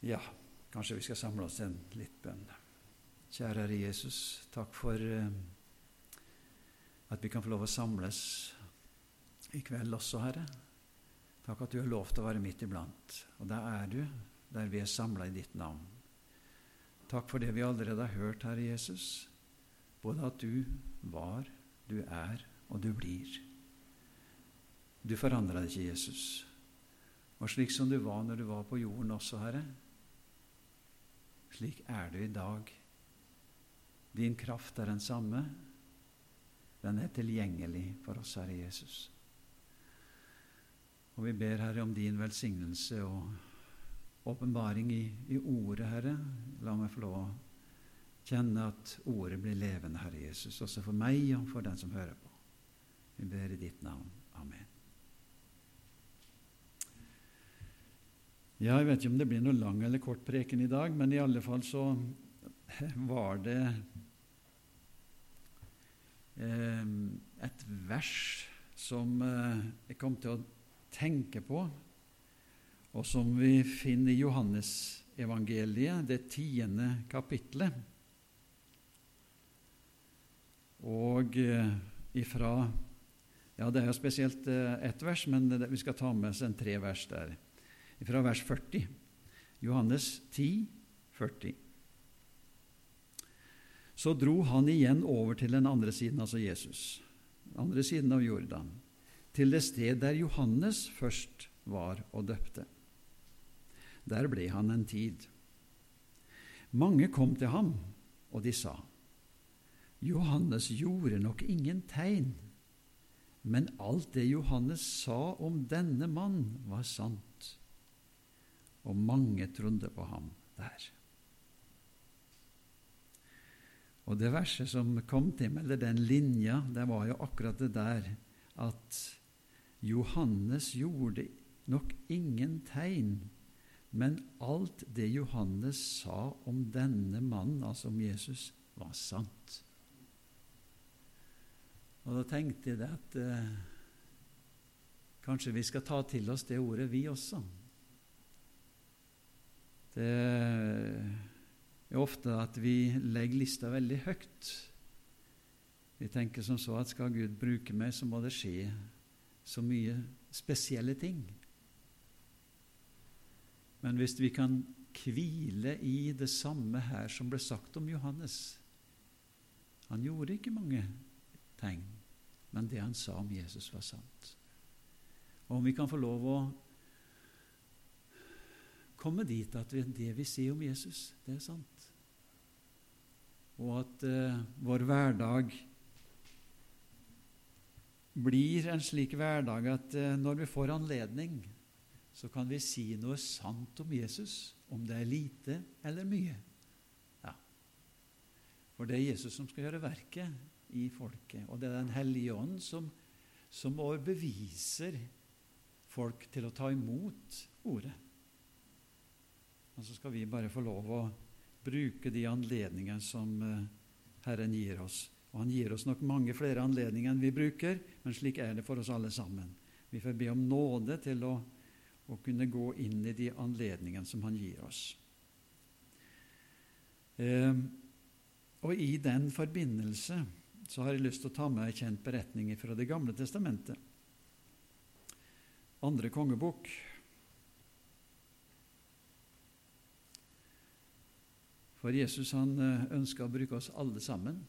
Ja, kanskje vi skal samle oss en litt bønn. Kjære Herre Jesus, takk for eh, at vi kan få lov å samles i kveld også, Herre. Takk at du har lov til å være midt iblant. Og der er du, der vi er samla i ditt navn. Takk for det vi allerede har hørt, Herre Jesus, både at du var, du er og du blir. Du forandra deg ikke, Jesus. Og slik som du var når du var på jorden også, Herre, slik er du i dag. Din kraft er den samme. Den er tilgjengelig for oss, Herre Jesus. Og vi ber, Herre, om din velsignelse og åpenbaring i, i ordet, Herre. La meg få lov å kjenne at ordet blir levende, Herre Jesus, også for meg og for den som hører på. Vi ber i ditt navn. Ja, jeg vet ikke om det blir noe lang eller kort preken i dag, men i alle fall så var det eh, et vers som eh, jeg kom til å tenke på, og som vi finner i Johannesevangeliet, det tiende kapitlet. Og eh, ifra Ja, det er jo spesielt ett vers, men vi skal ta med oss en tre vers der fra vers 40. Johannes 10, 40. Så dro han igjen over til den andre siden, altså Jesus, andre siden av Jordan, til det sted der Johannes først var og døpte. Der ble han en tid. Mange kom til ham, og de sa:" Johannes gjorde nok ingen tegn, men alt det Johannes sa om denne mann, var sant og mange trodde på ham der. Og det verset som kom til meg, eller den linja, det var jo akkurat det der at Johannes gjorde nok ingen tegn, men alt det Johannes sa om denne mannen, altså om Jesus, var sant. Og da tenkte jeg at eh, kanskje vi skal ta til oss det ordet, vi også. Det er ofte at vi legger lista veldig høyt. Vi tenker som så at skal Gud bruke meg, så må det skje så mye spesielle ting. Men hvis vi kan hvile i det samme her som ble sagt om Johannes Han gjorde ikke mange tegn, men det han sa om Jesus, var sant. Og om vi kan få lov å komme dit at det vi sier om Jesus, det er sant. Og at eh, vår hverdag blir en slik hverdag at eh, når vi får anledning, så kan vi si noe sant om Jesus, om det er lite eller mye. Ja. For det er Jesus som skal gjøre verket i folket, og det er Den hellige ånd som, som overbeviser folk til å ta imot ordet. Og så skal vi bare få lov å bruke de anledningene som eh, Herren gir oss. Og Han gir oss nok mange flere anledninger enn vi bruker, men slik er det for oss alle sammen. Vi får be om nåde til å, å kunne gå inn i de anledningene som Han gir oss. Eh, og i den forbindelse så har jeg lyst til å ta med en kjent beretning fra Det gamle testamentet. Andre kongebok, For Jesus han eh, ønsker å bruke oss alle sammen.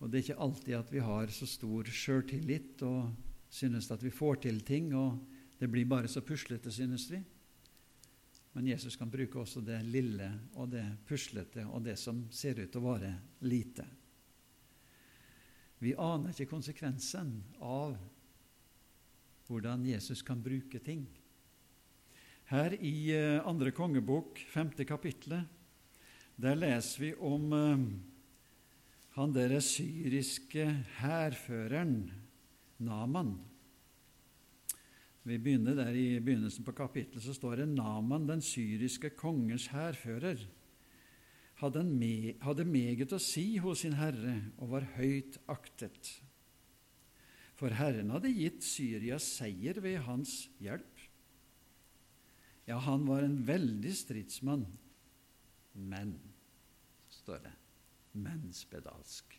Og det er ikke alltid at vi har så stor sjøltillit og synes at vi får til ting, og det blir bare så puslete, synes vi. Men Jesus kan bruke også det lille og det puslete og det som ser ut til å være lite. Vi aner ikke konsekvensen av hvordan Jesus kan bruke ting. Her i eh, andre kongebok, femte kapitlet, der leser vi om uh, han derre syriske hærføreren Naman. Vi begynner der I begynnelsen på kapittelet så står det Naman, den syriske kongens hærfører, hadde, me, hadde meget å si hos sin herre og var høyt aktet. For Herren hadde gitt Syria seier ved hans hjelp. Ja, han var en veldig stridsmann, men, står det, men spedalsk.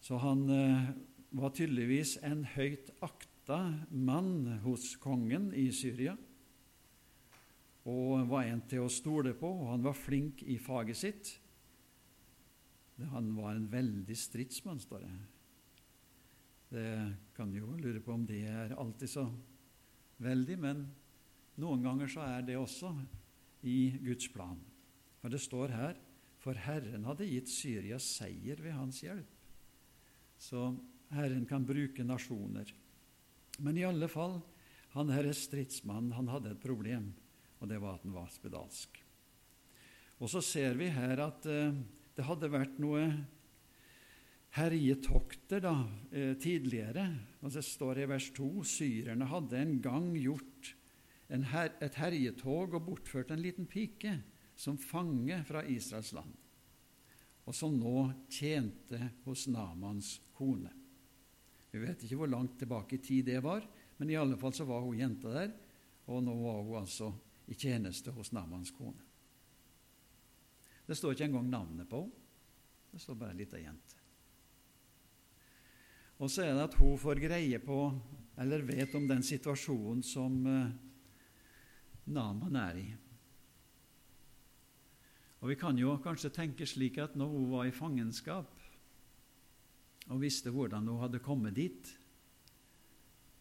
Så han eh, var tydeligvis en høyt akta mann hos kongen i Syria, og var en til å stole på, og han var flink i faget sitt. Han var en veldig stridsmann, står det. Det kan jo lure på om det er alltid så veldig, men noen ganger så er det også i Guds plan. For det står her for Herren hadde gitt Syria seier ved hans hjelp. Så Herren kan bruke nasjoner. Men i alle fall, han herre stridsmannen, han hadde et problem, og det var at han var spedalsk. Og så ser vi her at eh, det hadde vært noe herjetokter da, eh, tidligere. Og Det står i vers 2 syrerne hadde en gang gjort her, et herjetog og bortført en liten pike som fange fra Israels land, og som nå tjente hos Namans kone. Vi vet ikke hvor langt tilbake i tid det var, men i alle fall så var hun jenta der, og nå var hun altså i tjeneste hos Namans kone. Det står ikke engang navnet på henne. Det står bare ei lita jente. Og så er det at hun får greie på, eller vet om den situasjonen som uh, Naman er i. Og Vi kan jo kanskje tenke slik at når hun var i fangenskap og visste hvordan hun hadde kommet dit,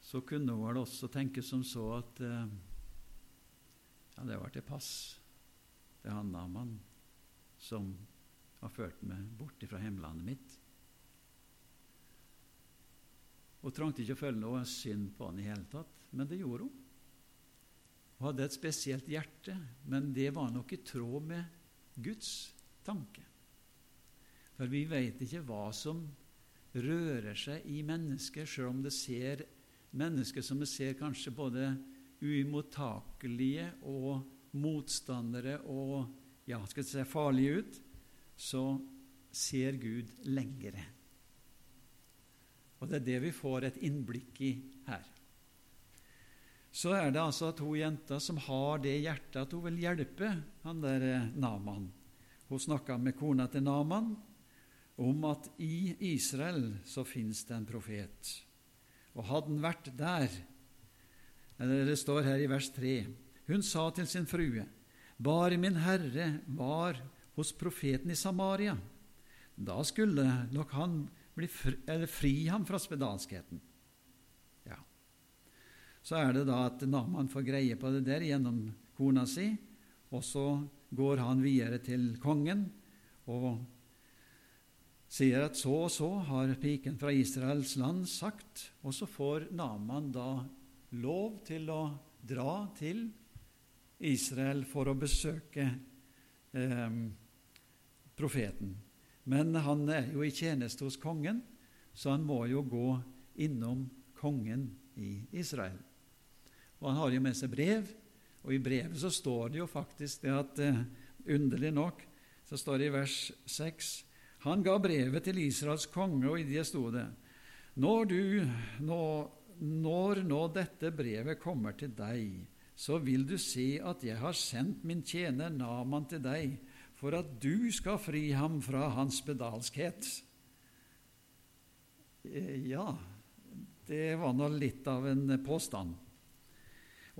så kunne hun vel også tenke som så at uh, ja, det var til pass. Det er han Naman som har ført meg bort fra hjemlandet mitt. Hun trengte ikke å føle noe synd på han i hele tatt, men det gjorde hun. Hun hadde et spesielt hjerte, men det var nok i tråd med Guds tanke. For vi vet ikke hva som rører seg i mennesker, selv om det ser mennesker som vi ser kanskje både uimottakelige og motstandere og ja, skal si farlige ut så ser Gud lengre. Og Det er det vi får et innblikk i her. Så er det altså hun jenta som har det hjertet at hun vil hjelpe han der eh, Naman. Hun snakka med kona til Naman om at i Israel så fins det en profet. Og hadde han vært der eller Det står her i vers 3 Hun sa til sin frue, bare min Herre var hos profeten i Samaria. Da skulle nok han bli fri, eller fri ham fra spedalskheten. Så er det da at Naman får greie på det der gjennom kona si, og så går han videre til kongen og sier at så og så har piken fra Israels land sagt, og så får Naman da lov til å dra til Israel for å besøke eh, profeten. Men han er jo i tjeneste hos kongen, så han må jo gå innom kongen i Israel. Og Han har jo med seg brev, og i brevet så står det jo faktisk det at eh, Underlig nok så står det i vers 6 Han ga brevet til Israels konge, og i det sto det når, du, nå, når nå dette brevet kommer til deg, så vil du se at jeg har sendt min tjener Naman til deg, for at du skal fri ham fra hans spedalskhet. Eh, ja, det var nå litt av en påstand.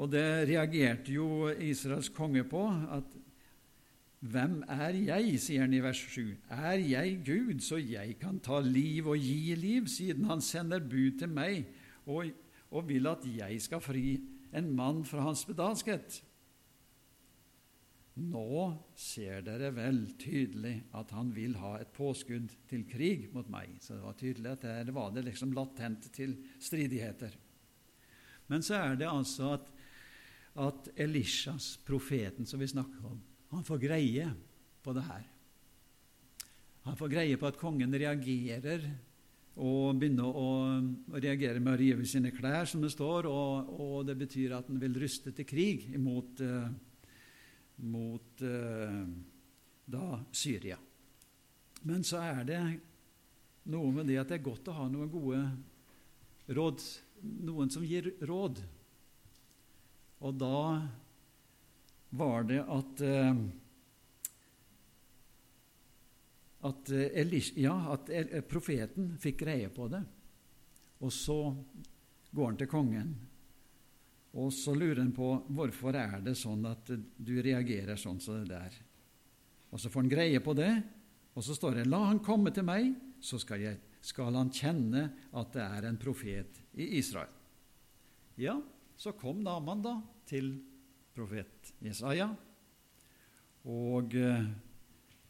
Og det reagerte jo Israels konge på. at hvem er jeg, sier han i vers 7. Er jeg Gud, så jeg kan ta liv og gi liv, siden han sender bud til meg og, og vil at jeg skal fri en mann fra hans bedalskhet? Nå ser dere vel tydelig at han vil ha et påskudd til krig mot meg. Så det var tydelig at der var det liksom latent til stridigheter. Men så er det altså at, at Elishas, profeten som vi snakker om, han får greie på det her. Han får greie på at kongen reagerer og begynner å, reagere med å rive sine klær, som det står, og, og det betyr at han vil ruste til krig imot uh, mot eh, da Syria. Men så er det noe med det at det er godt å ha noen gode råd, noen som gir råd. Og da var det at eh, at, Elish, ja, at profeten fikk greie på det. Og så går han til kongen, og så lurer han på hvorfor er det sånn at du reagerer sånn som det der. Og Så får han greie på det, og så står det 'La han komme til meg, så skal, jeg, skal han kjenne at det er en profet i Israel'. Ja, så kom Naman da til profet Jesaja. Og eh,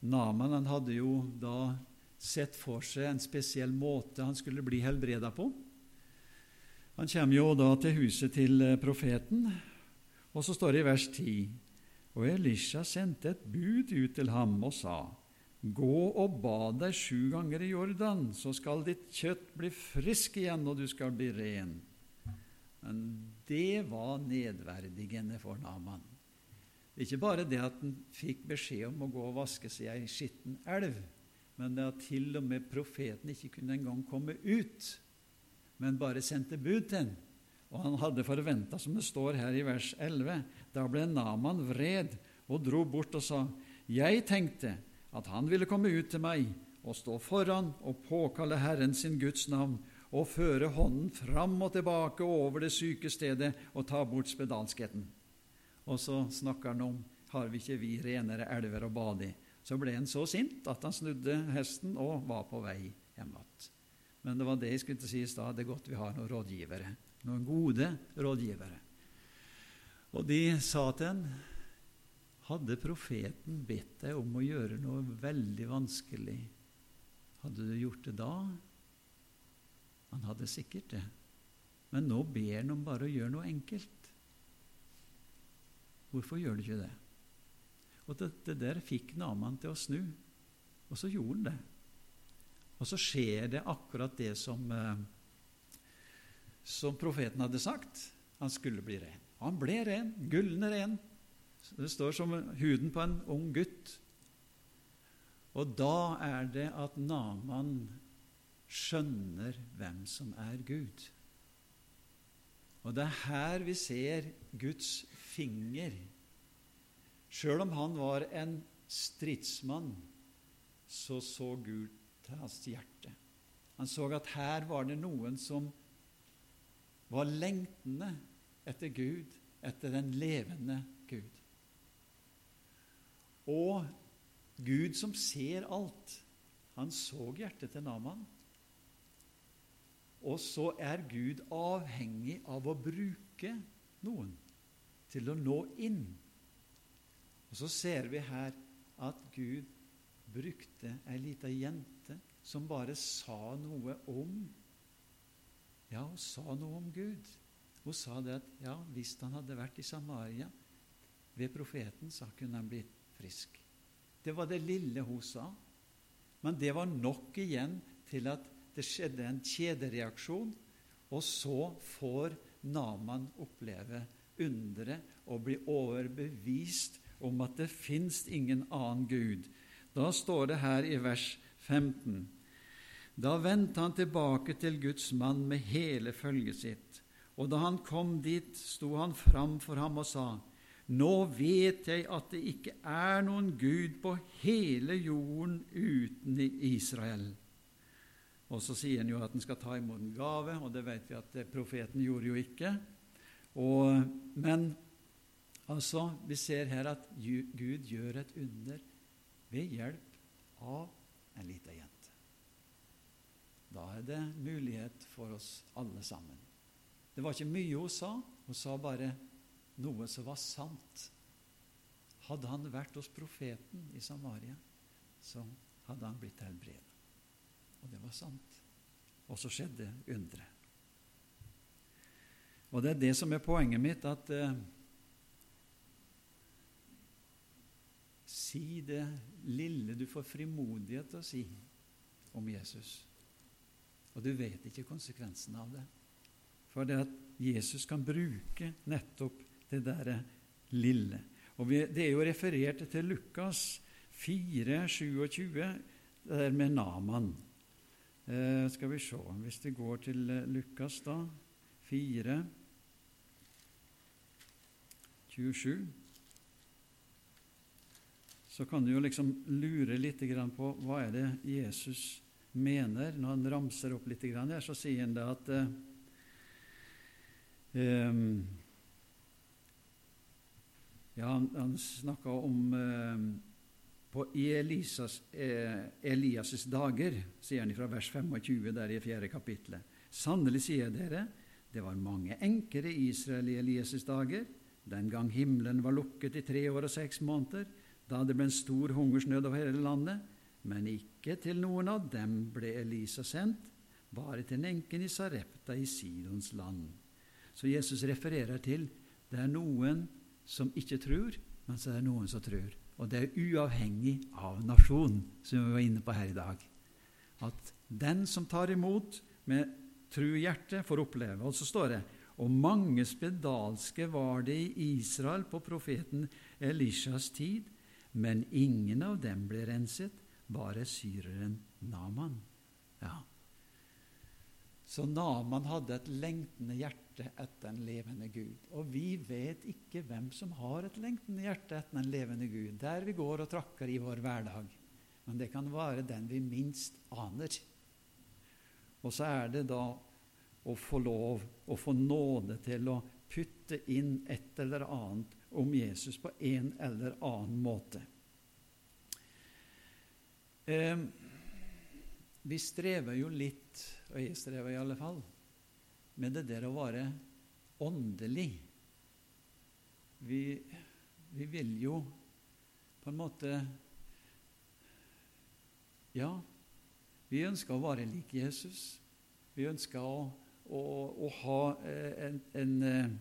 Naman han hadde jo da sett for seg en spesiell måte han skulle bli helbreda på. Han kommer jo da til huset til eh, profeten, og så står det i vers 10.: Og Elisha sendte et bud ut til ham og sa:" Gå og bad deg sju ganger i Jordan, så skal ditt kjøtt bli frisk igjen, og du skal bli ren. Men det var nedverdigende for Naman. Ikke bare det at han fikk beskjed om å gå og vaske seg i ei skitten elv, men det at til og med profeten ikke kunne engang komme ut, men bare sendte bud til ham. Og han hadde forventa, som det står her i vers 11, da ble Naman vred og dro bort og sa, Jeg tenkte at han ville komme ut til meg og stå foran og påkalle Herren sin Guds navn og føre hånden fram og tilbake over det syke stedet og ta bort spedalskheten. Og så snakker han om har vi ikke vi renere elver å bade i. Så ble han så sint at han snudde hesten og var på vei hjem igjen. Men det var det jeg skulle til å si i stad. Det er godt vi har noen rådgivere. Noen gode rådgivere. Og de sa til han hadde profeten bedt deg om å gjøre noe veldig vanskelig, hadde du gjort det da? Han hadde sikkert det. Men nå ber han om bare å gjøre noe enkelt. Hvorfor gjør du ikke det? Og det, det der fikk Naman til å snu, og så gjorde han det. Og så skjer det akkurat det som, eh, som profeten hadde sagt. Han skulle bli ren. Han ble ren, gullende ren. Det står som huden på en ung gutt. Og da er det at Naman skjønner hvem som er Gud. Og det er her vi ser Guds finger. Sjøl om han var en stridsmann, så så Gud til hans hjerte. Han så at her var det noen som var lengtende etter Gud, etter den levende Gud. Og Gud som ser alt, han så hjertet til Naman. Og så er Gud avhengig av å bruke noen til å nå inn. Og så ser vi her at Gud brukte ei lita jente som bare sa noe om Ja, hun sa noe om Gud. Hun sa det at ja, hvis han hadde vært i Samaria ved profeten, så kunne han blitt frisk. Det var det lille hun sa. Men det var nok igjen til at det skjedde en kjedereaksjon, og så får Naman oppleve underet og bli overbevist om at det fins ingen annen Gud. Da står det her i vers 15.: Da vendte han tilbake til Guds mann med hele følget sitt, og da han kom dit, sto han fram for ham og sa:" Nå vet jeg at det ikke er noen Gud på hele jorden uten Israel. Og så sier han jo at han skal ta imot en gave, og det vet vi at profeten gjorde jo ikke. Og, men altså, vi ser her at Gud gjør et under ved hjelp av en lita jente. Da er det mulighet for oss alle sammen. Det var ikke mye hun sa. Hun sa bare noe som var sant. Hadde han vært hos profeten i Samaria, så hadde han blitt helbredet. Og det var sant. Og så skjedde underet. Og det er det som er poenget mitt, at eh, Si det lille du får frimodighet til å si om Jesus. Og du vet ikke konsekvensen av det. For det at Jesus kan bruke nettopp det derre lille. Og vi, Det er jo referert til Lukas 4, 27, det der med Naman. Eh, skal vi se. Hvis vi går til eh, Lukas, da, 4 27, så kan du jo liksom lure litt på hva er det Jesus mener når han ramser opp litt her. Så sier han det at eh, Ja, han, han snakka om um, på Elisas, eh, Elias' dager, sier han fra vers 25 der i fjerde kapittelet. Sannelig sier dere, det var mange enker i Israel i Elias' dager, den gang himmelen var lukket i tre år og seks måneder, da det ble en stor hungersnød over hele landet. Men ikke til noen av dem ble Elisa sendt, bare til enken i Sarepta i Sidons land. Så Jesus refererer til det er noen som ikke tror, men så er det noen som tror. Og det er uavhengig av nasjon, som vi var inne på her i dag. At den som tar imot med tru hjerte, får oppleve. Og så står det og mange spedalske var det i Israel på profeten Elishas tid, men ingen av dem ble renset, bare syreren Naman. Ja. Så Naman hadde et lengtende hjerte etter en levende Gud. Og vi vet ikke hvem som har et lengtende hjerte etter en levende Gud, der vi går og trakker i vår hverdag. Men det kan være den vi minst aner. Og så er det da å få lov å få nåde til å putte inn et eller annet om Jesus på en eller annen måte. Eh, vi strever jo litt, og jeg strever i alle fall, med det der å være åndelig. Vi, vi vil jo på en måte Ja, vi ønsker å være lik Jesus. Vi ønsker å, å, å ha eh, en, en, eh,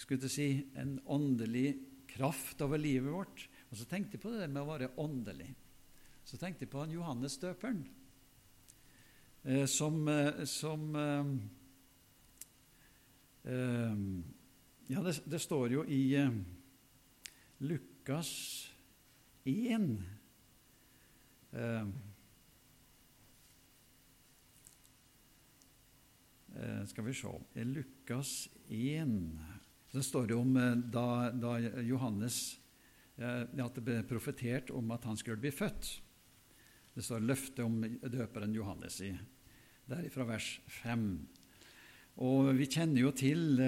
skulle si, en åndelig kraft over livet vårt. Og så tenkte jeg på det med å være åndelig. Så tenkte jeg på han Johannes døperen, eh, som, som Ja, det, det, står jo i Lukas 1 Eh, skal vi se Lukas 1 så står det om eh, da, da Johannes eh, at det ble profetert om at han skulle bli født. Det står løftet om døperen Johannes i, der fra vers 5. Og vi kjenner jo til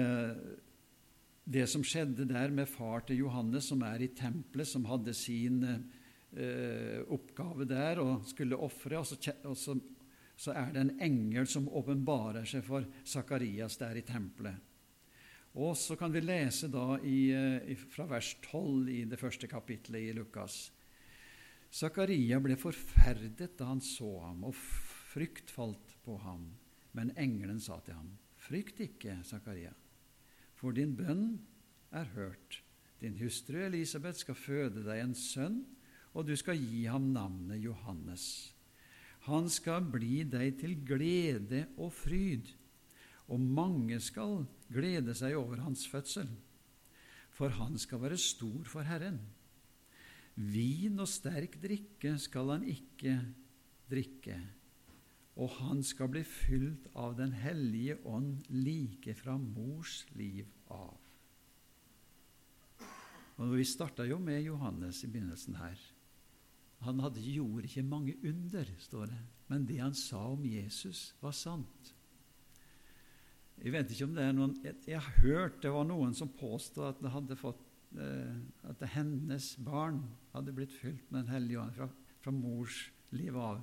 det som skjedde der med far til Johannes, som er i tempelet, som hadde sin eh, oppgave der og skulle ofre. Og, så så er det en engel som åpenbarer seg for Sakarias der i tempelet. Og så kan vi lese da i, eh, fra vers 12 i det første kapitlet i Lukas. Zakaria ble forferdet da han så ham, og frykt falt på ham. Men engelen sa til ham, Frykt ikke, Zakaria, for din bønn er hørt. Din hustru Elisabeth skal føde deg en sønn, og du skal gi ham navnet Johannes. Han skal bli deg til glede og fryd, og mange skal glede seg over hans fødsel, for han skal være stor for Herren. Vin og sterk drikke skal han ikke drikke, og han skal bli fylt av Den hellige ånd like fra mors liv av. Og Vi starta jo med Johannes i begynnelsen her. Han hadde, gjorde ikke mange under, står det, men det han sa om Jesus, var sant. Jeg vet ikke om det er noen Jeg, jeg har hørt det var noen som påstod at hadde fått eh, at hennes barn hadde blitt fylt med Den hellige ånd fra, fra mors liv av.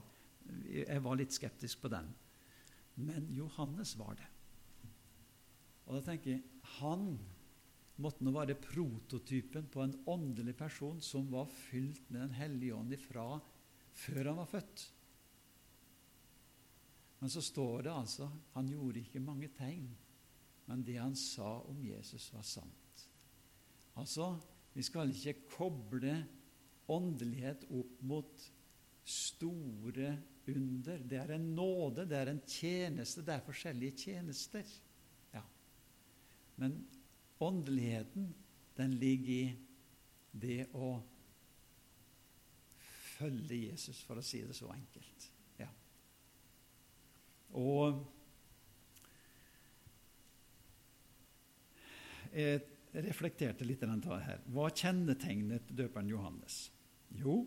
Jeg var litt skeptisk på den. Men Johannes var det. Og da tenker jeg han måtte nå være prototypen på en åndelig person som var fylt med Den hellige ånd ifra før han var født. Men så står det altså han gjorde ikke mange tegn, men det han sa om Jesus, var sant. Altså, vi skal ikke koble åndelighet opp mot store under. Det er en nåde, det er en tjeneste, det er forskjellige tjenester. Ja. Men Åndeligheten, den ligger i det å følge Jesus, for å si det så enkelt. Ja. Og jeg reflekterte litt her. Hva kjennetegnet døperen Johannes? Jo,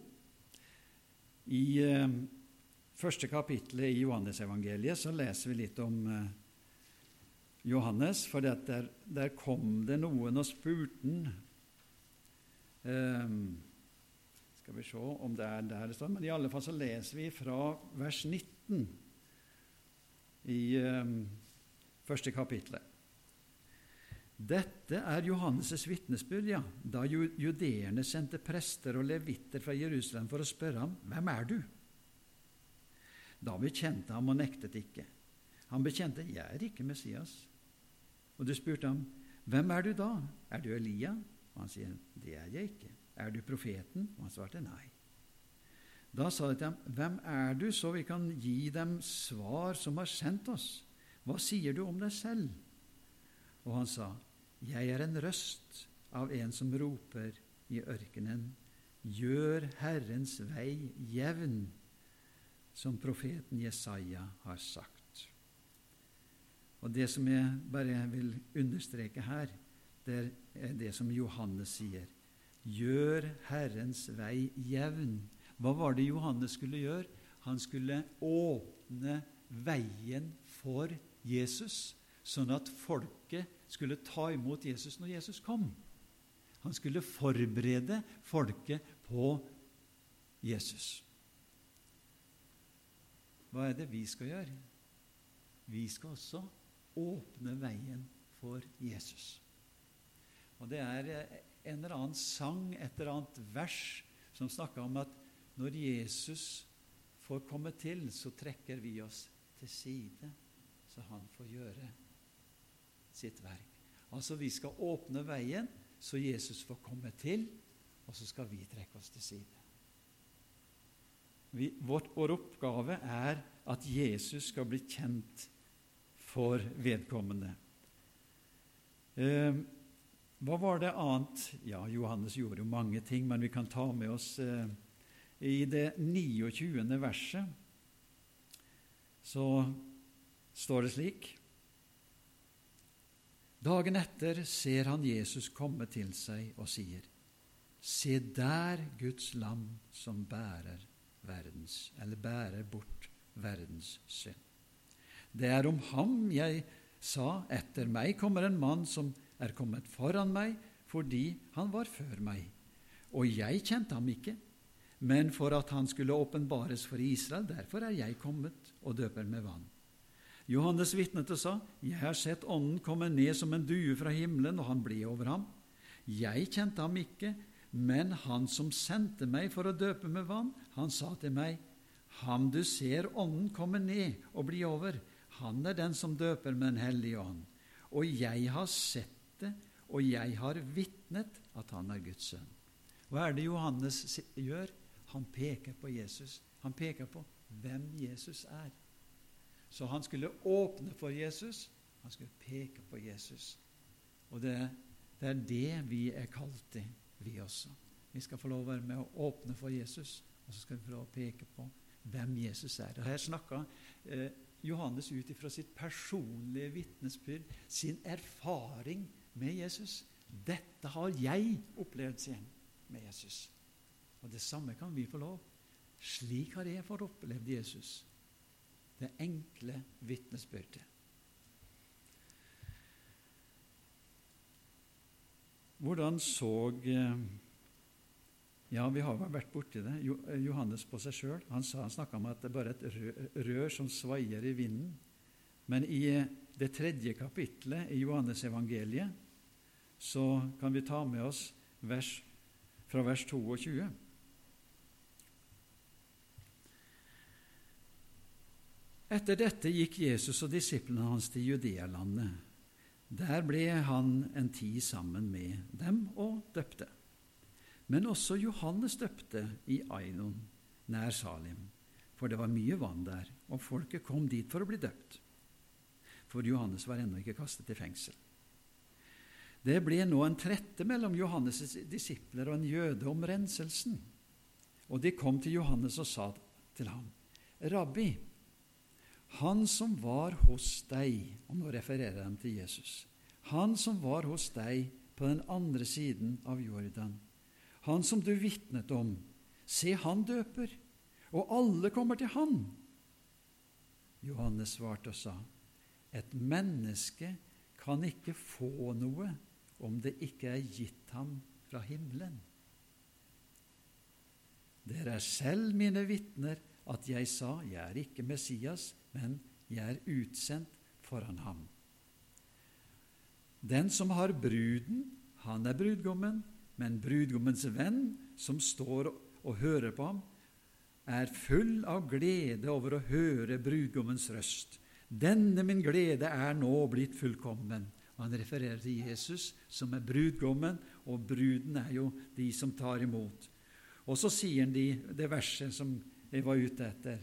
i eh, første kapittelet i Johannesevangeliet så leser vi litt om eh, Johannes, for der, der, kom det noen og spurte han Um, Skal vi se om det er der det står Men i alle fall så leser vi fra vers 19 i um, første kapittelet. Dette er Johannes' vitnesbyrd, ja, da judeerne sendte prester og levitter fra Jerusalem for å spørre ham, 'Hvem er du?' Da bekjente ham og nektet ikke. Han bekjente, 'Jeg er ikke Messias'. Og du spurte ham, 'Hvem er du da? Er du Elia?' Og han sier, 'Det er jeg ikke.' 'Er du profeten?' Og han svarte, 'Nei'. Da sa de til ham, 'Hvem er du, så vi kan gi dem svar som har sendt oss?' 'Hva sier du om deg selv?' Og han sa, 'Jeg er en røst av en som roper i ørkenen:" Gjør Herrens vei jevn, som profeten Jesaja har sagt. Og Det som jeg bare vil understreke her, det er det som Johannes sier. Gjør Herrens vei jevn. Hva var det Johannes skulle gjøre? Han skulle åpne veien for Jesus, sånn at folket skulle ta imot Jesus når Jesus kom. Han skulle forberede folket på Jesus. Hva er det vi skal gjøre? Vi skal også åpne veien for Jesus. Og Det er en eller annen sang, et eller annet vers, som snakker om at når Jesus får komme til, så trekker vi oss til side, så han får gjøre sitt verk. Altså, vi skal åpne veien, så Jesus får komme til, og så skal vi trekke oss til side. Vi, vårt, vår oppgave er at Jesus skal bli kjent for vedkommende. Eh, hva var det annet? Ja, Johannes gjorde jo mange ting, men vi kan ta med oss eh, I det 29. verset så står det slik Dagen etter ser han Jesus komme til seg og sier, Se der Guds lam som bærer verdens, eller bærer bort verdens synd. Det er om ham jeg sa, etter meg kommer en mann som er kommet foran meg, fordi han var før meg. Og jeg kjente ham ikke, men for at han skulle åpenbares for Israel, derfor er jeg kommet og døper med vann. Johannes vitnet og sa, Jeg har sett Ånden komme ned som en due fra himmelen, og han ble over ham. Jeg kjente ham ikke, men han som sendte meg for å døpe med vann, han sa til meg, Ham du ser Ånden komme ned og bli over, han er den som døper med Den hellige ånd. Og jeg har sett det, og jeg har vitnet at han er Guds sønn. Hva er det Johannes gjør? Han peker på Jesus. Han peker på hvem Jesus er. Så han skulle åpne for Jesus, han skulle peke på Jesus. Og det, det er det vi er kalt til, vi også. Vi skal få lov å være med å åpne for Jesus, og så skal vi få lov å peke på hvem Jesus er. Og Her snakka eh, Johannes ut ifra sitt personlige vitnesbyrd, sin erfaring med Jesus. Dette har jeg opplevd, sier han, med Jesus. Og det samme kan vi få lov. Slik har jeg fått opplevd Jesus. Det enkle vitnesbyrdet. Hvordan så eh, ja, vi har vært borti det. Eh, Johannes på seg sjøl. Han, han snakka om at det er bare et rør som svaier i vinden. Men i eh, det tredje kapittelet i Johannes evangeliet så kan vi ta med oss vers, fra vers 22. Etter dette gikk Jesus og disiplene hans til Judealandet. Der ble han en tid sammen med dem og døpte. Men også Johannes døpte i Ainon, nær Salim, for det var mye vann der, og folket kom dit for å bli døpt. For Johannes var ennå ikke kastet i fengsel. Det ble nå en trette mellom Johannes' disipler og en jøde om renselsen. Og de kom til Johannes og sa til ham, Rabbi, han som var hos deg Og nå refererer de til Jesus. Han som var hos deg på den andre siden av Jordan. Han som du vitnet om. Se, han døper, og alle kommer til han. Johannes svarte og sa, Et menneske kan ikke få noe om det ikke er gitt ham fra himmelen. Dere er selv mine vitner at jeg sa, jeg er ikke Messias, men jeg er utsendt foran ham. Den som har bruden, han er brudgommen, men brudgommens venn, som står og hører på ham, er full av glede over å høre brudgommens røst. Denne min glede er nå blitt fullkommen. Og Han refererer til Jesus, som er brudgommen, og bruden er jo de som tar imot. Og så sier han de, det verset som jeg var ute etter.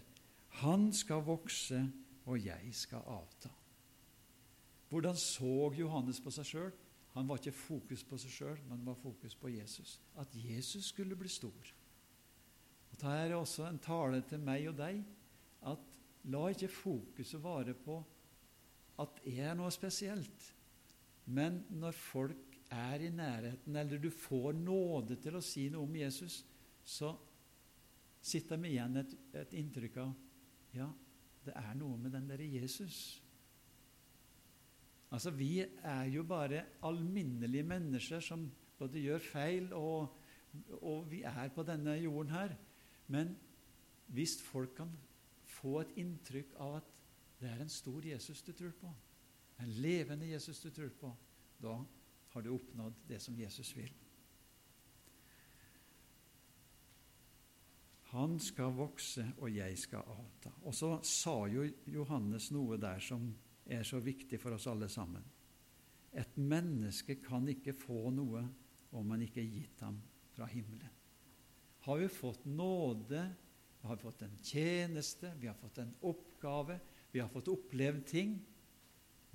Han skal vokse, og jeg skal avta. Hvordan så Johannes på seg sjøl? Han var ikke fokus på seg sjøl, men var fokus på Jesus. At Jesus skulle bli stor. Og Dette er også en tale til meg og deg at la ikke fokuset være på at jeg er noe spesielt. Men når folk er i nærheten, eller du får nåde til å si noe om Jesus, så sitter de igjen et, et inntrykk av ja, det er noe med den derre Jesus. Altså, Vi er jo bare alminnelige mennesker som både gjør feil, og, og vi er på denne jorden her. Men hvis folk kan få et inntrykk av at det er en stor Jesus du tror på, en levende Jesus du tror på, da har du oppnådd det som Jesus vil. Han skal vokse, og jeg skal avta. Og så sa jo Johannes noe der som er så viktig for oss alle sammen. Et menneske kan ikke få noe om man ikke er gitt ham fra himmelen. Har vi fått nåde, vi har fått en tjeneste, vi har fått en oppgave, vi har fått opplevd ting,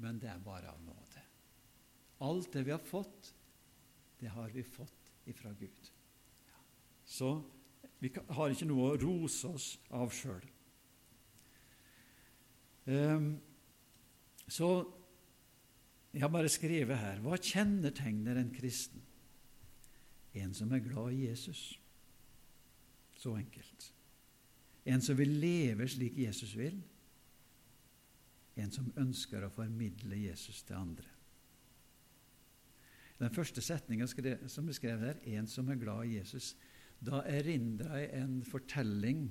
men det er bare av nåde. Alt det vi har fått, det har vi fått ifra Gud. Så vi har ikke noe å rose oss av sjøl. Ehm, så jeg har bare skrevet her Hva kjennetegner en kristen? En som er glad i Jesus. Så enkelt. En som vil leve slik Jesus vil. En som ønsker å formidle Jesus til andre. Den første setninga som er skrevet her, 'en som er glad i Jesus', da erindra jeg en fortelling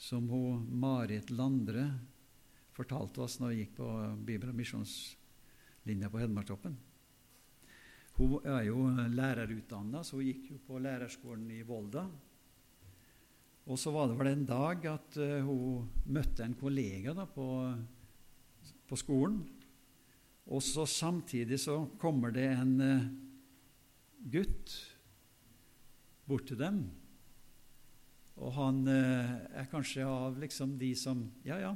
som hun Marit Landre fortalte oss når vi gikk på Bibel- og misjonslinja på Hedmarktoppen. Hun er jo lærerutdanna, så hun gikk jo på lærerskolen i Volda. Og så var det vel en dag at uh, hun møtte en kollega da, på, på, skolen. Og så samtidig så kommer det en uh, gutt bort til dem. Og han uh, er kanskje av liksom de som Ja, ja,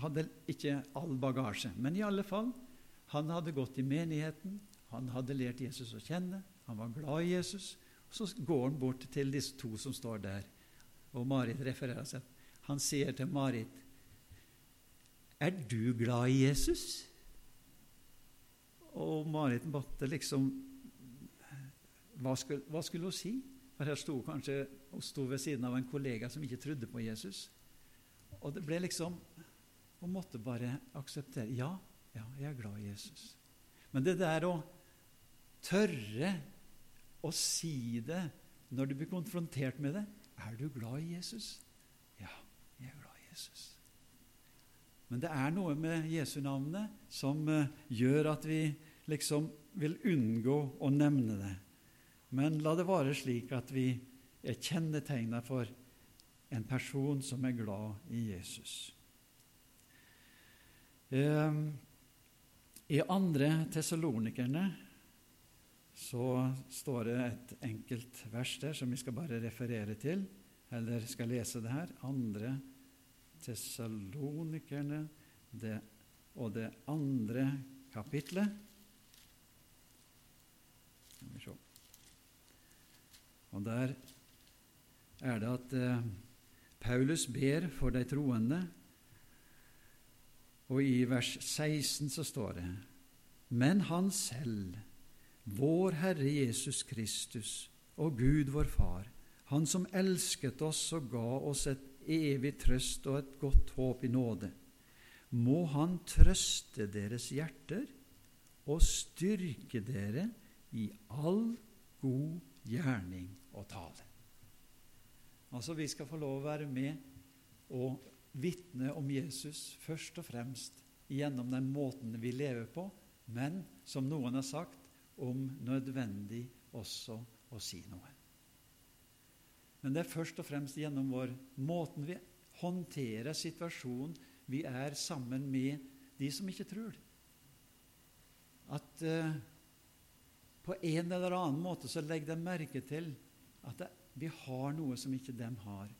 hadde ikke all bagasje, men i alle fall han hadde gått i menigheten, han hadde lært Jesus å kjenne, han var glad i Jesus. Så går han bort til disse to som står der, og Marit refererer seg. Han sier til Marit, 'Er du glad i Jesus?' Og Marit måtte liksom hva skulle, hva skulle, hun si? For her sto kanskje hun sto ved siden av en kollega som ikke trodde på Jesus. Og det ble liksom Hun måtte bare akseptere. Ja, ja, jeg er glad i Jesus. Men det der å tørre å si det når du blir konfrontert med det Er du glad i Jesus? Ja, jeg er glad i Jesus. Men det er noe med Jesu navnet som uh, gjør at vi liksom vil unngå å nevne det. Men la det være slik at vi er kjennetegna for en person som er glad i Jesus. Ehm, I andre Tessalonikerne så står det et enkelt vers der som vi skal bare referere til, eller skal lese det her. Andre Tessalonikerne og det andre kapitlet. Skal vi se. Og der er det at eh, Paulus ber for de troende. Og i vers 16 så står det:" Men han selv vår Herre Jesus Kristus og Gud vår Far, Han som elsket oss og ga oss et evig trøst og et godt håp i nåde, må Han trøste deres hjerter og styrke dere i all god gjerning og tale. Altså, vi skal få lov å være med og vitne om Jesus først og fremst gjennom den måten vi lever på, men som noen har sagt, om nødvendig også å si noe. Men det er først og fremst gjennom vår måten vi håndterer situasjonen vi er sammen med de som ikke tror. At uh, på en eller annen måte så legger de merke til at det, vi har noe som ikke de har,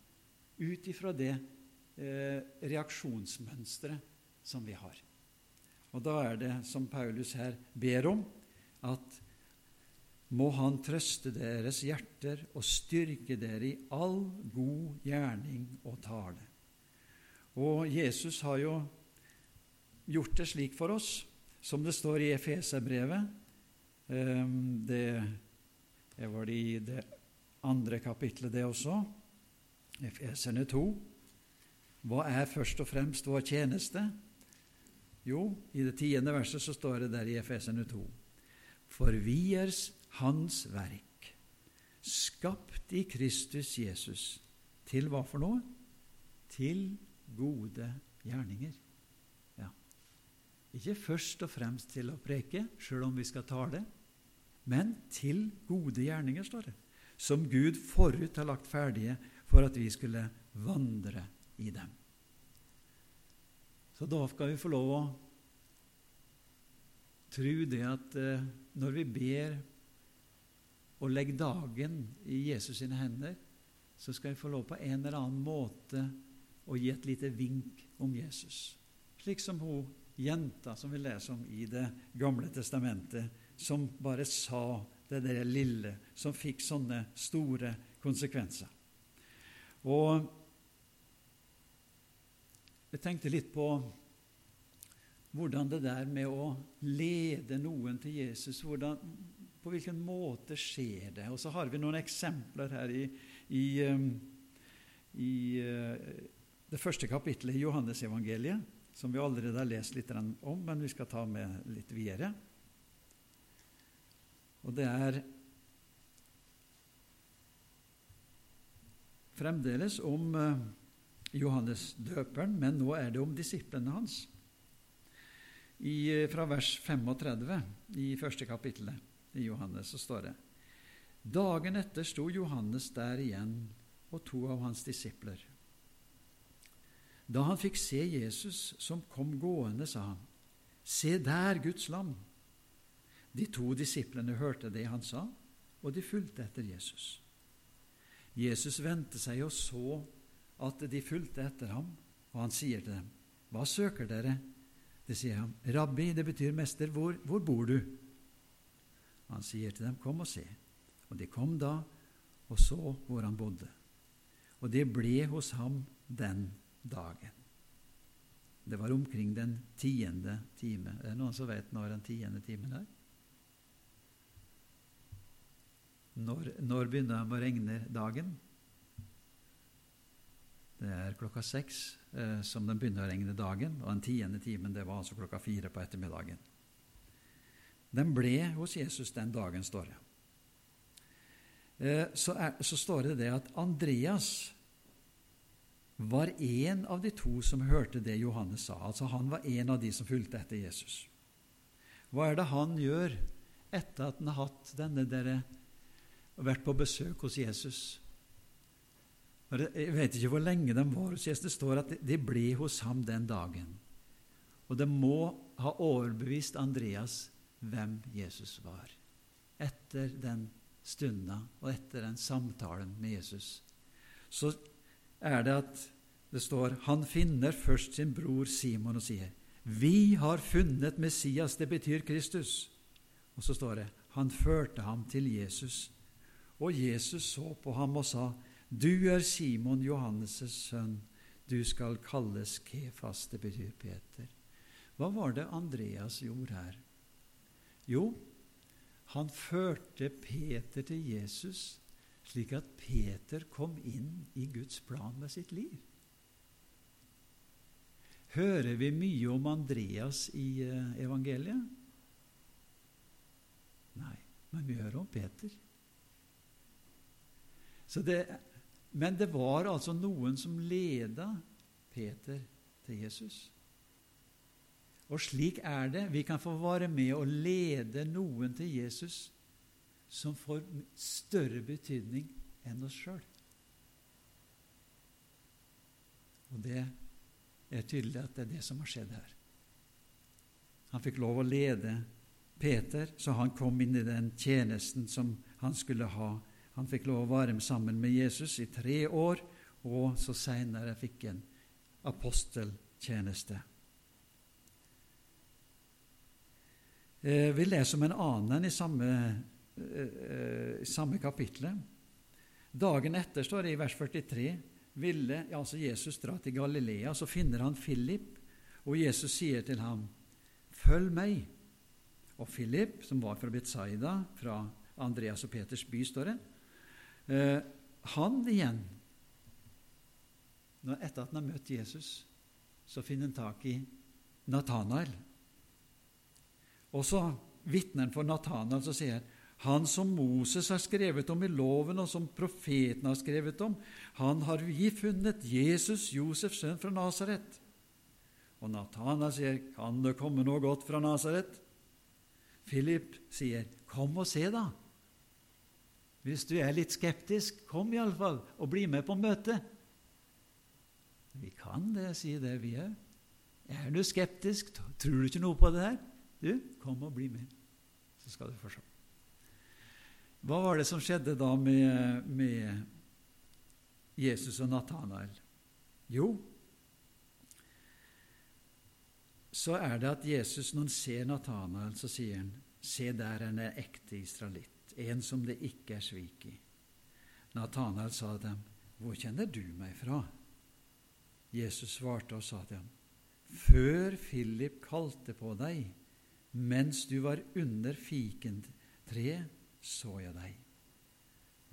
ut ifra det eh, reaksjonsmønsteret som vi har. Og da er det, som Paulus her ber om, at må Han trøste deres hjerter og styrke dere i all god gjerning og tale. Og Jesus har jo gjort det slik for oss, som det står i Efeserbrevet. Ehm, det var det i det andre kapitlet, det også. Efeserne 2. Hva er først og fremst vår tjeneste? Jo, i det tiende verset så står det der i Efeserne 2. For vi er Hans verk, skapt i Kristus Jesus. Til hva for noe? Til gode gjerninger. Ja. Ikke først og fremst til å preke, sjøl om vi skal tale, men til gode gjerninger, står det. Som Gud forut har lagt ferdige for at vi skulle vandre i dem. Så da skal vi få lov å tro det at eh, når vi ber og legger dagen i Jesus sine hender, så skal vi få lov på en eller annen måte å gi et lite vink om Jesus. Slik som hun jenta som vi leser om i Det gamle testamentet, som bare sa det der lille, som fikk sånne store konsekvenser. Og jeg tenkte litt på hvordan det der med å lede noen til Jesus hvordan, På hvilken måte skjer det? Og så har vi noen eksempler her i, i, um, i uh, det første kapittelet i Johannesevangeliet, som vi allerede har lest litt om, men vi skal ta med litt videre. Og det er fremdeles om uh, Johannes døperen, men nå er det om disiplene hans. I, eh, fra vers 35 i første kapittelet i Johannes så står det Dagen etter sto Johannes der igjen og to av hans disipler. Da han fikk se Jesus som kom gående, sa han, Se der, Guds lam! De to disiplene hørte det han sa, og de fulgte etter Jesus. Jesus vendte seg og så at de fulgte etter ham, og han sier til dem, Hva søker dere? Det sier han. Rabbi, det betyr mester, hvor, hvor bor du? Han sier til dem, kom og se. Og de kom da og så hvor han bodde. Og de ble hos ham den dagen. Det var omkring den tiende time. Er det noen som vet når den tiende timen er? Når, når begynner de å regne dagen? Det er klokka seks eh, som den begynner å regne dagen, og den tiende timen det var altså klokka fire på ettermiddagen. Den ble hos Jesus den dagen, står det. Eh, så, er, så, står det det at Andreas var en av de to som hørte det Johannes sa. Altså Han var en av de som fulgte etter Jesus. Hva er det han gjør etter at han har hatt denne dere, vært på besøk hos Jesus? Jeg vet ikke hvor lenge de var hos Jesus. Det står at de ble hos ham den dagen. Og det må ha overbevist Andreas hvem Jesus var. Etter den stunda og etter den samtalen med Jesus, så er det at det står Han finner først sin bror Simon og sier, 'Vi har funnet Messias.' Det betyr Kristus. Og så står det, han førte ham til Jesus, og Jesus så på ham og sa, du er Simon Johannes' sønn. Du skal kalles Kefas. Det betyr Peter. Hva var det Andreas gjorde her? Jo, Han førte Peter til Jesus, slik at Peter kom inn i Guds plan med sitt liv. Hører vi mye om Andreas i eh, evangeliet? Nei, men vi hører om Peter. Det, men det var altså noen som leda Peter til Jesus. Og slik er det. Vi kan få være med og lede noen til Jesus som får større betydning enn oss sjøl. Og det er tydelig at det er det som har skjedd her. Han fikk lov å lede Peter, så han kom inn i den tjenesten som han skulle ha. Han fikk lov å være sammen med Jesus i tre år, og så seinere fikk en aposteltjeneste. Eh, vi leser om en annen i samme, eh, i samme kapitlet. Dagen etter, står det i vers 43, ville altså Jesus dra til Galilea. Så finner han Philip, og Jesus sier til ham, 'Følg meg.' Og Philip, som var fra Betzaida, fra Andreas og Peters by, står det, eh, han igjen Etter at han har møtt Jesus, så finner han tak i Natanael. Og så vitner han for Natanael som sier han som Moses har skrevet om i loven, og som profeten har skrevet om, han har vi funnet, Jesus, Josefs sønn fra Nasaret. Og Natanael sier, kan det komme noe godt fra Nasaret? Philip sier, kom og se, da. Hvis du er litt skeptisk, kom iallfall og bli med på møtet. Vi kan det, sier det vi òg. Er du skeptisk, tror du ikke noe på det her? Du, kom og bli med, så skal du få se. Hva var det som skjedde da med, med Jesus og Natanael? Jo, så er det at Jesus, når han ser Natanael, så sier han, Se, der er en ekte israelitt, en som det ikke er svik i. Natanael sa til dem, Hvor kjenner du meg fra? Jesus svarte og sa til ham, Før Philip kalte på deg, mens du var under fikentreet, så jeg deg.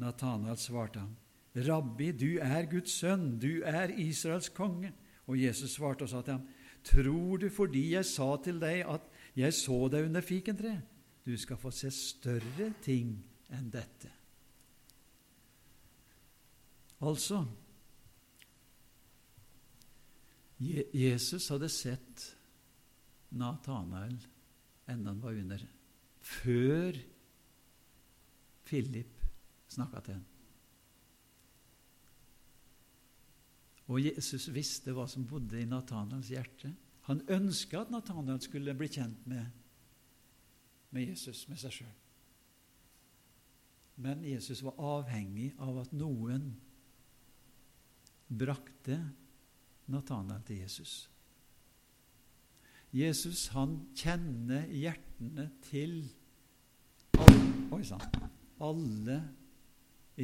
Natanael svarte ham, Rabbi, du er Guds sønn, du er Israels konge. Og Jesus svarte og sa til ham, Tror du fordi jeg sa til deg at jeg så deg under fikentreet? Du skal få se større ting enn dette. Altså Jesus hadde sett Natanael enda han var under, før Philip snakka til ham. Og Jesus visste hva som bodde i Nathanaels hjerte. Han ønska at Nathanael skulle bli kjent med, med Jesus, med seg sjøl. Men Jesus var avhengig av at noen brakte Natanael til Jesus. Jesus han kjenner hjertene til alle, oi, alle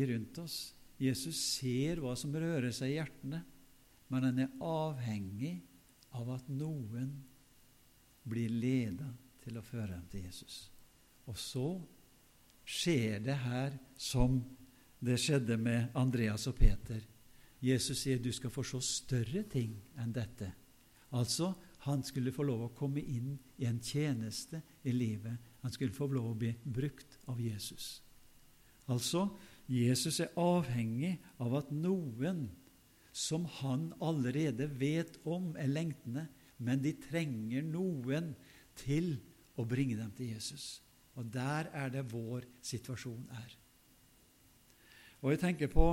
rundt oss. Jesus ser hva som rører seg i hjertene, men han er avhengig av at noen blir leda til å føre ham til Jesus. Og så skjer det her som det skjedde med Andreas og Peter. Jesus sier du skal få se større ting enn dette. Altså, han skulle få lov å komme inn i en tjeneste i livet. Han skulle få lov å bli brukt av Jesus. Altså, Jesus er avhengig av at noen som han allerede vet om, er lengtende, men de trenger noen til å bringe dem til Jesus. Og der er det vår situasjon er. Og jeg tenker på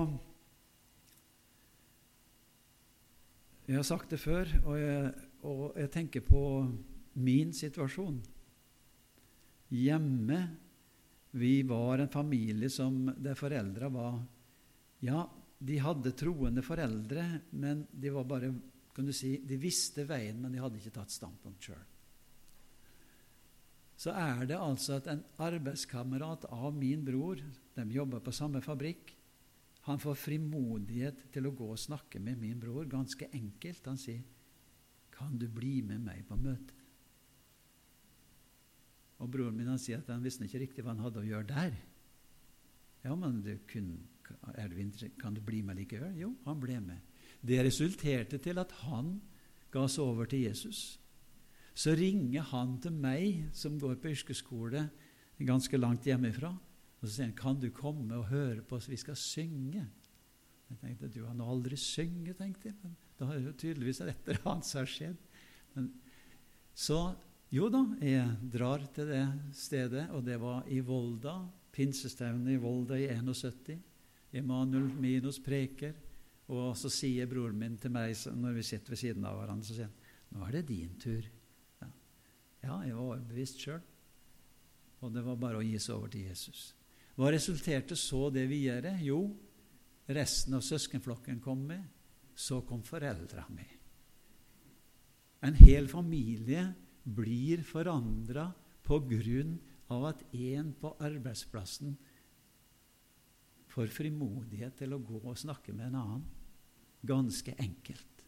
Jeg har sagt det før, og jeg og jeg tenker på min situasjon. Hjemme vi var en familie som der foreldra var Ja, de hadde troende foreldre, men de var bare kan du si, de visste veien, men de hadde ikke tatt standpunkt sjøl. Så er det altså at en arbeidskamerat av min bror, de jobber på samme fabrikk, han får frimodighet til å gå og snakke med min bror, ganske enkelt. Han sier kan du bli med meg på møtet? Og broren min han sier at han visste ikke riktig hva han hadde å gjøre der. Ja, men du kun, du, kan du bli med likevel? Jo, han ble med. Det resulterte til at han ga seg over til Jesus. Så ringer han til meg, som går på yrkesskole ganske langt hjemmefra, og så sier han, 'Kan du komme og høre på oss? Vi skal synge.' Jeg tenkte du har aldri synget, tenkte jeg. Men da har jo tydeligvis et eller annet som har skjedd. Men, så jo da, jeg drar til det stedet, og det var i Volda. Pinsestevnet i Volda i 71. Emanuel Minos preker. Og så sier broren min til meg når vi sitter ved siden av hverandre, så sier han, 'Nå er det din tur'. Ja, jeg var overbevist sjøl. Og det var bare å gi seg over til Jesus. Hva resulterte så det videre? Jo, resten av søskenflokken kom med. Så kom foreldra med. En hel familie blir forandra på grunn av at en på arbeidsplassen får frimodighet til å gå og snakke med en annen. Ganske enkelt.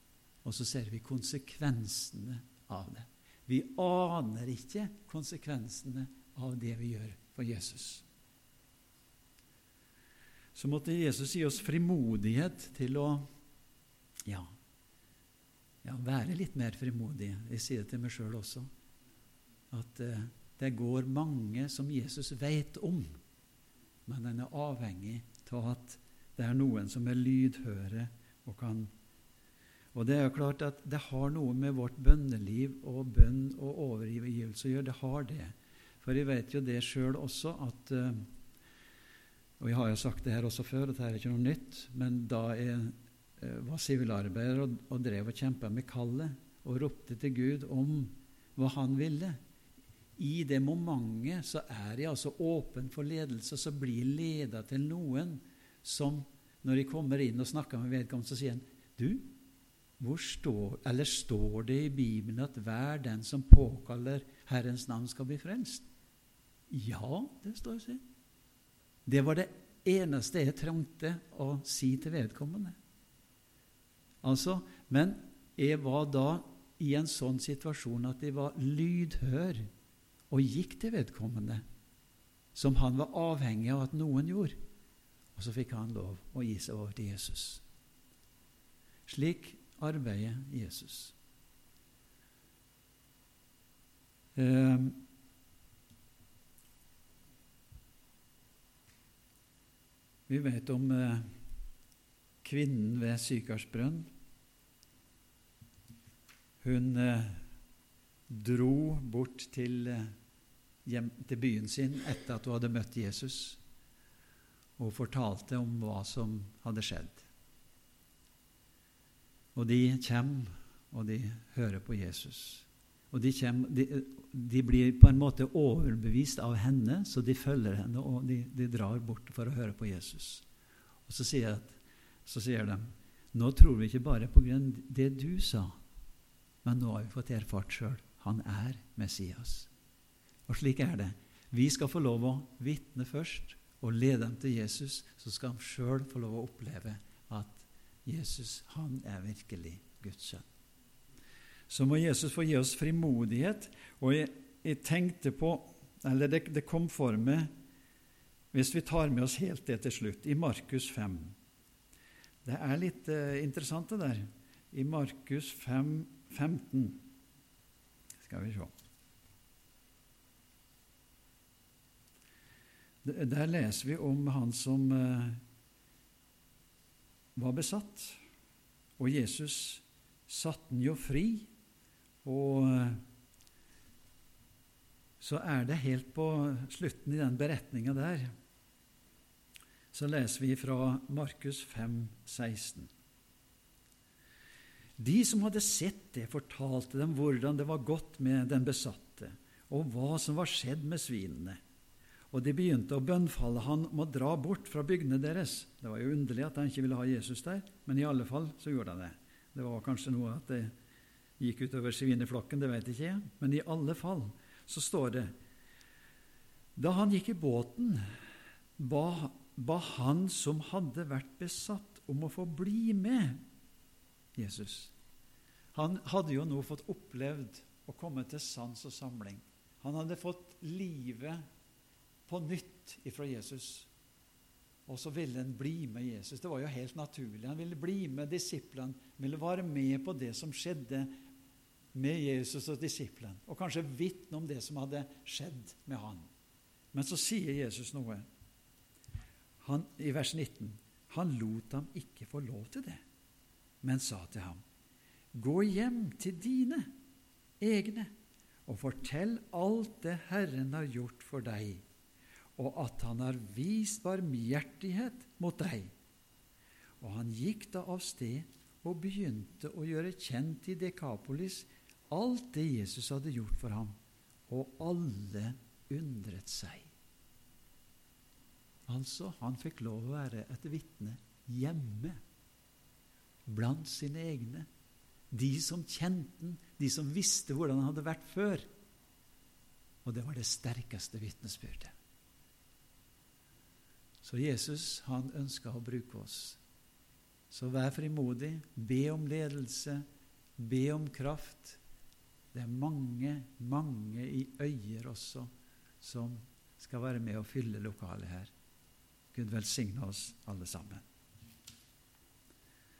Og så ser vi konsekvensene av det. Vi aner ikke konsekvensene av det vi gjør for Jesus. Så måtte Jesus gi oss frimodighet til å ja, ja, være litt mer frimodig. Jeg sier det til meg sjøl også. At eh, det går mange som Jesus vet om, men en er avhengig av at det er noen som er lydhøre og kan Og det er jo klart at det har noe med vårt bønneliv og bønn og overgivelse å gjøre. Det har det. For jeg vet jo det sjøl også at eh, Og jeg har jo sagt det her også før, dette er ikke noe nytt, men da jeg Eh, var sivilarbeider og, og drev og kjempa med kallet og ropte til Gud om hva han ville. I det momentet så er jeg altså åpen for ledelse, så blir jeg leda til noen som, når jeg kommer inn og snakker med vedkommende, så sier han Du, står, eller står det i Bibelen at hver den som påkaller Herrens navn, skal bli frelst? Ja, det står det. Det var det eneste jeg trengte å si til vedkommende. Altså, men jeg var da i en sånn situasjon at jeg var lydhør og gikk til vedkommende, som han var avhengig av at noen gjorde. Og så fikk han lov å gi seg over til Jesus. Slik arbeider Jesus. Um, vi vet om uh, kvinnen ved Sykarsbrønn. Hun eh, dro bort til, eh, hjem, til byen sin etter at hun hadde møtt Jesus, og fortalte om hva som hadde skjedd. Og de kommer, og de hører på Jesus. Og de, kommer, de, de, blir på en måte overbevist av henne, så de følger henne, og de, de drar bort for å høre på Jesus. Og så sier at så sier de nå tror vi ikke bare på grunn av det du sa, men nå har vi fått erfart sjøl han er Messias. Og slik er det. Vi skal få lov å vitne først og lede dem til Jesus, så skal de sjøl få lov å oppleve at Jesus, han er virkelig Guds sønn. Så må Jesus få gi oss frimodighet. Og jeg, jeg tenkte på Eller det, det kom for meg, hvis vi tar med oss helt det til slutt, i Markus 5. Det er litt uh, interessant, det der. I Markus 5, 15 Skal vi se Der leser vi om han som uh, var besatt. Og Jesus satte den jo fri. Og uh, så er det helt på slutten i den beretninga der så leser vi fra Markus 5, 16. De som hadde sett det, fortalte dem hvordan det var gått med den besatte, og hva som var skjedd med svinene. Og de begynte å bønnfalle han om å dra bort fra bygdene deres. Det var jo underlig at han ikke ville ha Jesus der, men i alle fall så gjorde han det. Det var kanskje noe at det gikk utover svineflokken, det vet ikke jeg, men i alle fall så står det Da han gikk i båten, ba ba han som hadde vært besatt, om å få bli med Jesus. Han hadde jo nå fått opplevd å komme til sans og samling. Han hadde fått livet på nytt ifra Jesus. Og så ville han bli med Jesus. Det var jo helt naturlig. Han ville bli med disiplene, ville være med på det som skjedde med Jesus og disiplene, og kanskje vitne om det som hadde skjedd med han. Men så sier Jesus noe han, i vers 19. Han lot ham ikke få lov til det, men sa til ham, Gå hjem til dine egne og fortell alt det Herren har gjort for deg, og at Han har vist barmhjertighet mot deg. Og han gikk da av sted og begynte å gjøre kjent i Dekapolis alt det Jesus hadde gjort for ham, og alle undret seg. Altså, han fikk lov å være et vitne hjemme, blant sine egne, de som kjente han, de som visste hvordan han hadde vært før. Og det var det sterkeste vitnesbyrdet. Så Jesus han ønska å bruke oss. Så vær frimodig, be om ledelse, be om kraft. Det er mange, mange i øyer også som skal være med og fylle lokalet her. Gud velsigne oss alle sammen.